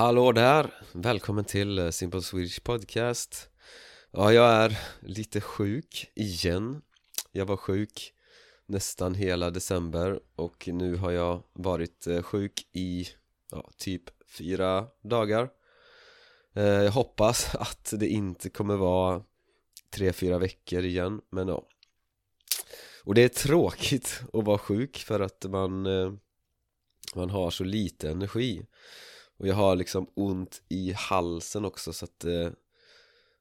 Hallå där! Välkommen till eh, Simple Swedish Podcast. Ja, jag är lite sjuk igen. Jag var sjuk nästan hela december och nu har jag varit eh, sjuk i ja, typ fyra dagar. Eh, jag hoppas att det inte kommer vara tre, fyra veckor igen, men ja. Och det är tråkigt att vara sjuk för att man man har så lite energi och jag har liksom ont i halsen också så att eh,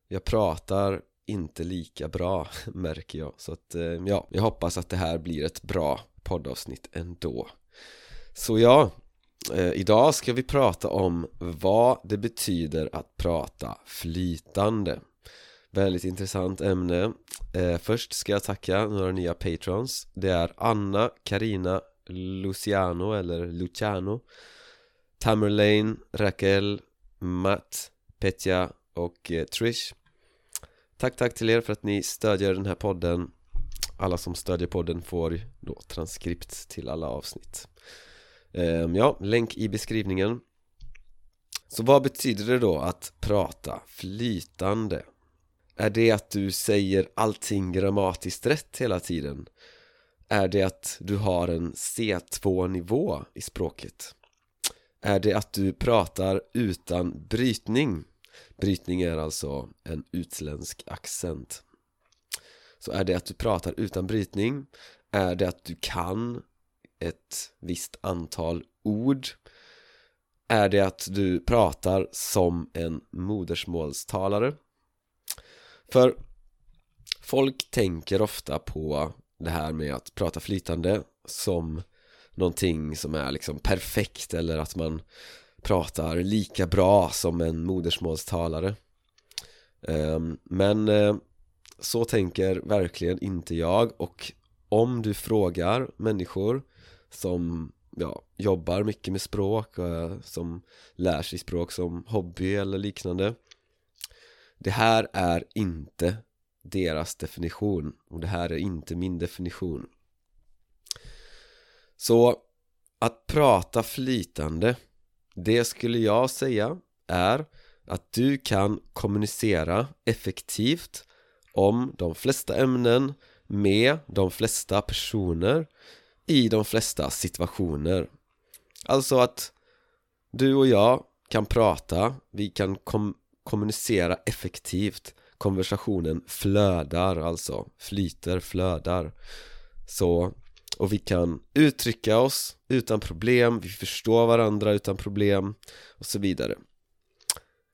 jag pratar inte lika bra märker jag. Så att eh, ja, jag hoppas att det här blir ett bra poddavsnitt ändå. Så ja, eh, idag ska vi prata om vad det betyder att prata flytande. Väldigt intressant ämne. Eh, Först ska jag tacka några nya patrons. Det är Anna, Karina, Luciano eller Luciano. Tamerlane, Raquel, Matt, Petja och eh, Trish Tack tack till er för att ni stödjer den här podden Alla som stödjer podden får då transkript till alla avsnitt ehm, Ja, länk i beskrivningen Så vad betyder det då att prata flytande? Är det att du säger allting grammatiskt rätt hela tiden? Är det att du har en C2-nivå i språket? Är det att du pratar utan brytning. Brytning är alltså en utländsk accent. Så är det att du pratar utan brytning Är det att du kan ett visst antal ord Är det att du pratar som en modersmålstalare. För folk tänker ofta på det här med att prata flytande som någonting som är liksom perfekt eller att man pratar lika bra som en modersmålstalare. Ehm, men eh, så tänker verkligen inte jag och om du frågar människor som ja, jobbar mycket med språk, och som lär sig språk som hobby eller liknande Det här är inte deras definition och det här är inte min definition så att prata flytande Det skulle jag säga är att du kan kommunicera effektivt om de flesta ämnen med de flesta personer i de flesta situationer. Alltså att du och jag kan prata, vi kan kom kommunicera effektivt Konversationen flödar alltså, flyter, flödar. Så och vi kan uttrycka oss utan problem, vi förstår varandra utan problem och så vidare.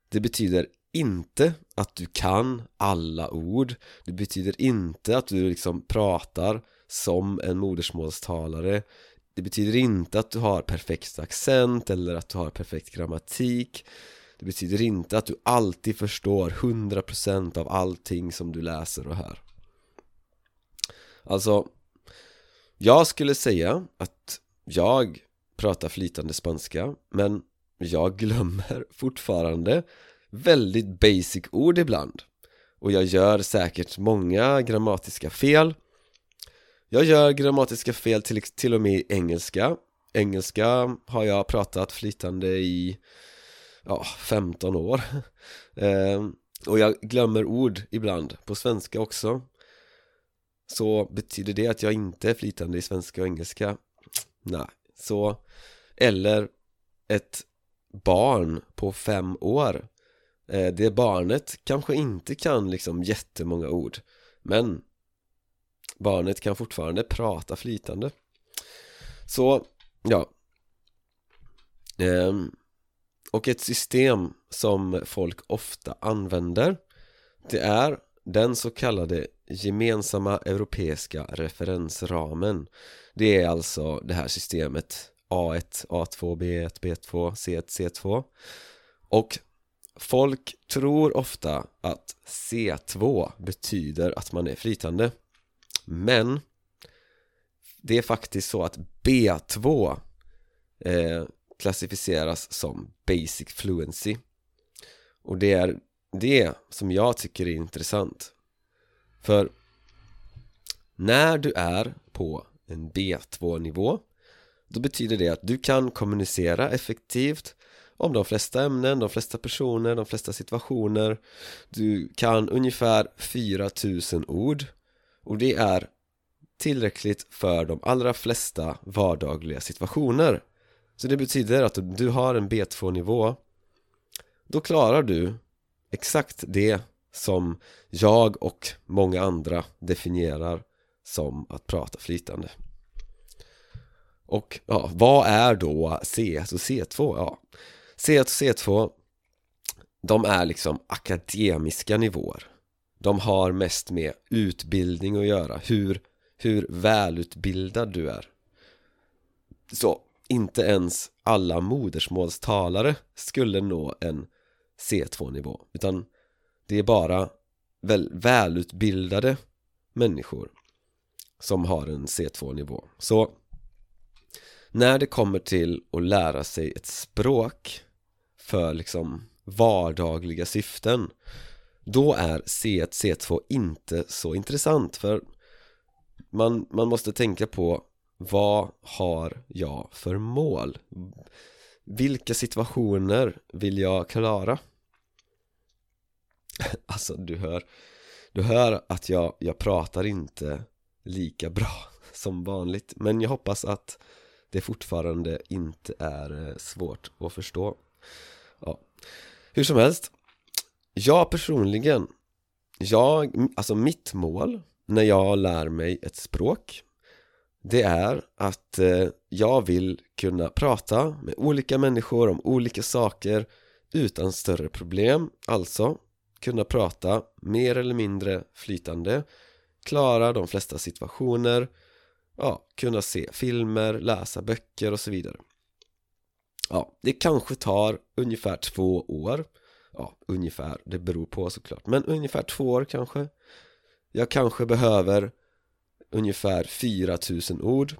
Det betyder inte att du kan alla ord. Det betyder inte att du liksom pratar som en modersmålstalare. Det betyder inte att du har perfekt accent eller att du har perfekt grammatik. Det betyder inte att du alltid förstår 100% av allting som du läser och hör. Alltså, jag skulle säga att jag pratar flytande spanska men jag glömmer fortfarande väldigt basic ord ibland. Och jag gör säkert många grammatiska fel. Jag gör grammatiska fel till, till och med i engelska. Engelska har jag pratat flytande i ja, 15 år. Ehm, och jag glömmer ord ibland på svenska också så betyder det att jag inte är flytande i svenska och engelska? Nej, så Eller ett barn på fem år. Eh, det barnet kanske inte kan liksom jättemånga ord Men Barnet kan fortfarande prata flytande. Så, ja. Ehm, och ett system som folk ofta använder Det är den så kallade gemensamma europeiska referensramen. Det är alltså det här systemet A1, A2, B1, B2, C1, C2 och folk tror ofta att C2 betyder att man är flytande. Men det är faktiskt så att B2 eh, klassificeras som Basic Fluency. Och det är det som jag tycker är intressant. För när du är på en B2-nivå Då betyder det att du kan kommunicera effektivt om de flesta ämnen, de flesta personer, de flesta situationer. Du kan ungefär 4000 ord och det är tillräckligt för de allra flesta vardagliga situationer. Så det betyder att om du har en B2-nivå Då klarar du exakt det som jag och många andra definierar som att prata flytande. Och ja, vad är då C1 och C2? Ja, C1 och C2 De är liksom akademiska nivåer. De har mest med utbildning att göra. Hur, hur välutbildad du är. Så inte ens alla modersmålstalare skulle nå en C2-nivå Utan det är bara väl, välutbildade människor som har en C2-nivå Så när det kommer till att lära sig ett språk för liksom vardagliga syften då är C1, C2 inte så intressant för man, man måste tänka på vad har jag för mål? Vilka situationer vill jag klara? Alltså du hör Du hör att jag, jag pratar inte lika bra som vanligt Men jag hoppas att det fortfarande inte är eh, svårt att förstå ja. Hur som helst Jag personligen Jag, alltså mitt mål när jag lär mig ett språk Det är att eh, jag vill kunna prata med olika människor om olika saker utan större problem Alltså kunna prata mer eller mindre flytande Klara de flesta situationer ja, kunna se filmer, läsa böcker och så vidare. Ja, det kanske tar ungefär två år. Ja, ungefär, det beror på såklart. Men ungefär två år kanske. Jag kanske behöver ungefär 4000 ord.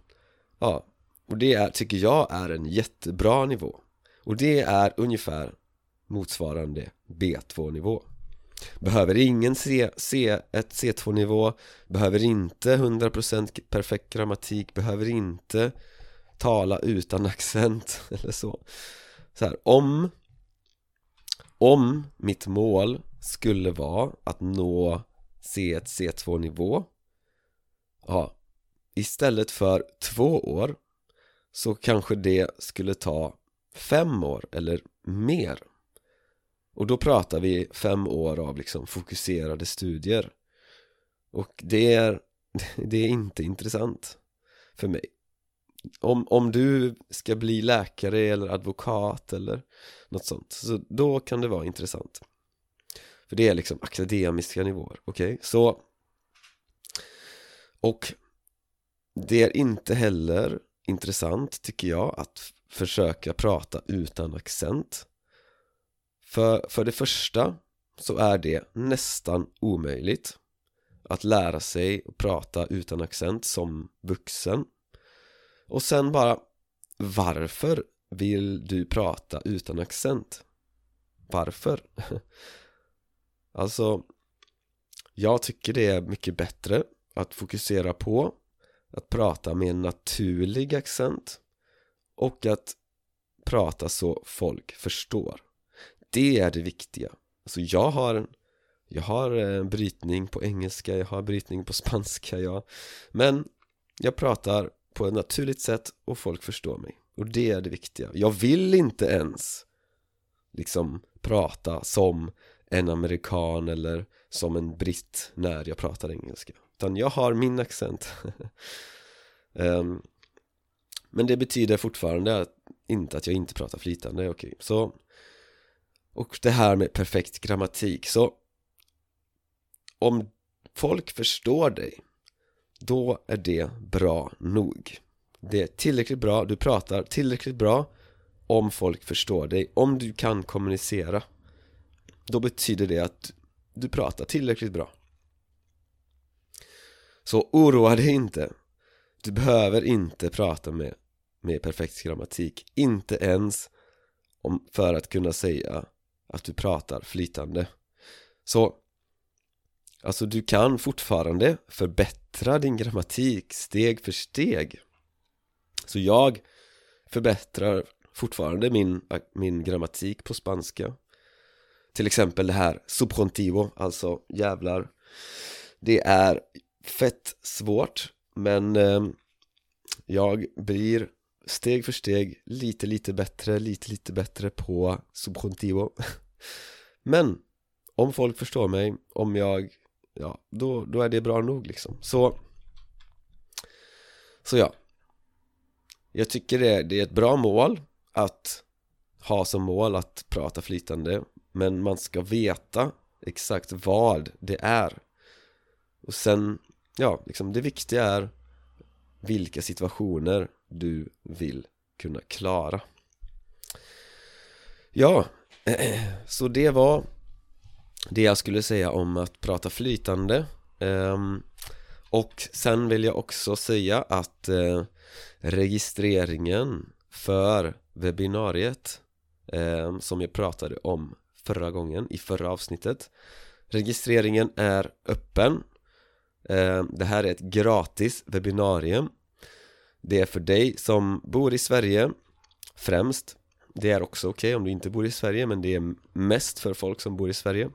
Ja, och det är, tycker jag är en jättebra nivå. Och det är ungefär motsvarande B2-nivå Behöver ingen C, C1, C2-nivå Behöver inte 100% perfekt grammatik Behöver inte tala utan accent eller så. Så här, om Om mitt mål skulle vara att nå C1, C2-nivå Ja, istället för två år så kanske det skulle ta fem år eller mer och då pratar vi fem år av liksom fokuserade studier Och det är, det är inte intressant för mig om, om du ska bli läkare eller advokat eller något sånt Så då kan det vara intressant För det är liksom akademiska nivåer, okej? Okay? Så Och Det är inte heller intressant tycker jag att försöka prata utan accent för, för det första så är det nästan omöjligt att lära sig att prata utan accent som vuxen och sen bara varför vill du prata utan accent? Varför? alltså jag tycker det är mycket bättre att fokusera på att prata med en naturlig accent och att prata så folk förstår det är det viktiga. Alltså jag har en Jag har en brytning på engelska, jag har brytning på spanska, ja. Men jag pratar på ett naturligt sätt och folk förstår mig. Och det är det viktiga. Jag vill inte ens Liksom prata som en amerikan eller som en britt när jag pratar engelska. Utan jag har min accent. Um, Men det betyder fortfarande att, inte att jag inte pratar flytande, okej. Okay. Så och det här med perfekt grammatik, så om folk förstår dig då är det bra nog. Det är tillräckligt bra, du pratar tillräckligt bra om folk förstår dig, om du kan kommunicera Då betyder det att du pratar tillräckligt bra. Så oroa dig inte. Du behöver inte prata med, med perfekt grammatik. Inte ens om, för att kunna säga att du pratar flytande. Så Alltså du kan fortfarande förbättra din grammatik steg för steg. Så jag förbättrar fortfarande min, min grammatik på spanska. Till exempel det här subjuntivo, alltså jävlar. Det är fett svårt men eh, jag blir steg för steg lite lite bättre, lite lite bättre på subjuntivo. Men om folk förstår mig, om jag, ja, då, då är det bra nog liksom. Så Så ja. Jag tycker det, det är ett bra mål att ha som mål att prata flytande Men man ska veta exakt vad det är. Och sen, ja, liksom det viktiga är vilka situationer du vill kunna klara. Ja, så det var det jag skulle säga om att prata flytande. Ehm, och sen vill jag också säga att eh, registreringen för webbinariet ehm, som jag pratade om förra gången i förra avsnittet Registreringen är öppen. Ehm, det här är ett gratis webbinarium. Det är för dig som bor i Sverige främst. Det är också okej okay om du inte bor i Sverige men det är mest för folk som bor i Sverige.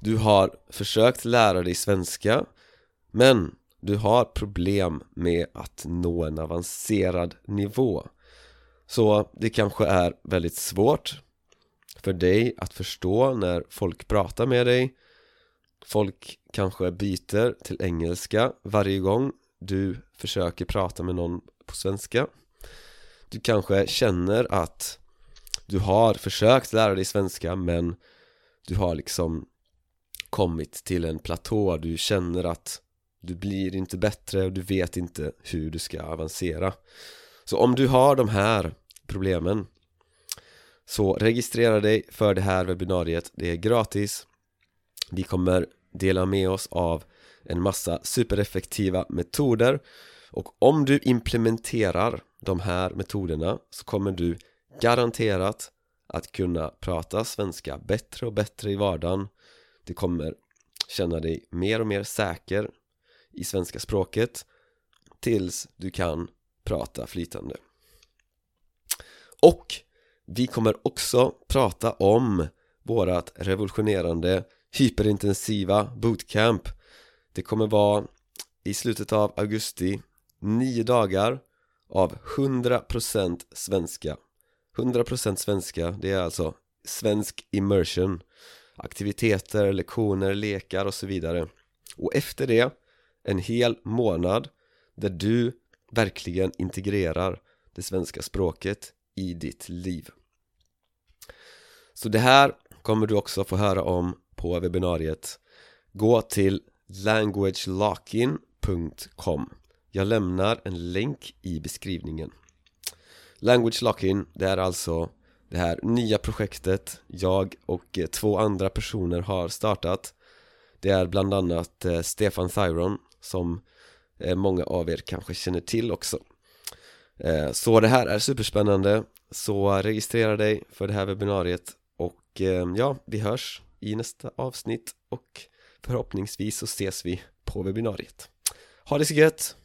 Du har försökt lära dig svenska men du har problem med att nå en avancerad nivå. Så det kanske är väldigt svårt för dig att förstå när folk pratar med dig. Folk kanske byter till engelska varje gång du försöker prata med någon på svenska. Du kanske känner att du har försökt lära dig svenska men du har liksom kommit till en platå, du känner att du blir inte bättre och du vet inte hur du ska avancera. Så om du har de här problemen Så registrera dig för det här webbinariet, det är gratis. Vi kommer dela med oss av en massa supereffektiva metoder. Och om du implementerar de här metoderna så kommer du garanterat att kunna prata svenska bättre och bättre i vardagen. Du kommer känna dig mer och mer säker i svenska språket tills du kan prata flytande. Och vi kommer också prata om vårat revolutionerande hyperintensiva bootcamp. Det kommer vara i slutet av augusti nio dagar av 100% svenska. 100% svenska, det är alltså svensk immersion. Aktiviteter, lektioner, lekar och så vidare. Och efter det en hel månad där du verkligen integrerar det svenska språket i ditt liv. Så det här kommer du också få höra om på webbinariet. Gå till languagelockin.com jag lämnar en länk i beskrivningen. Language Lock-in, det är alltså det här nya projektet jag och eh, två andra personer har startat. Det är bland annat eh, Stefan Thyron som eh, många av er kanske känner till också. Så det här är superspännande. Så registrera dig för det här webbinariet och ja, vi hörs i nästa avsnitt och förhoppningsvis så ses vi på webbinariet. Ha det så gött!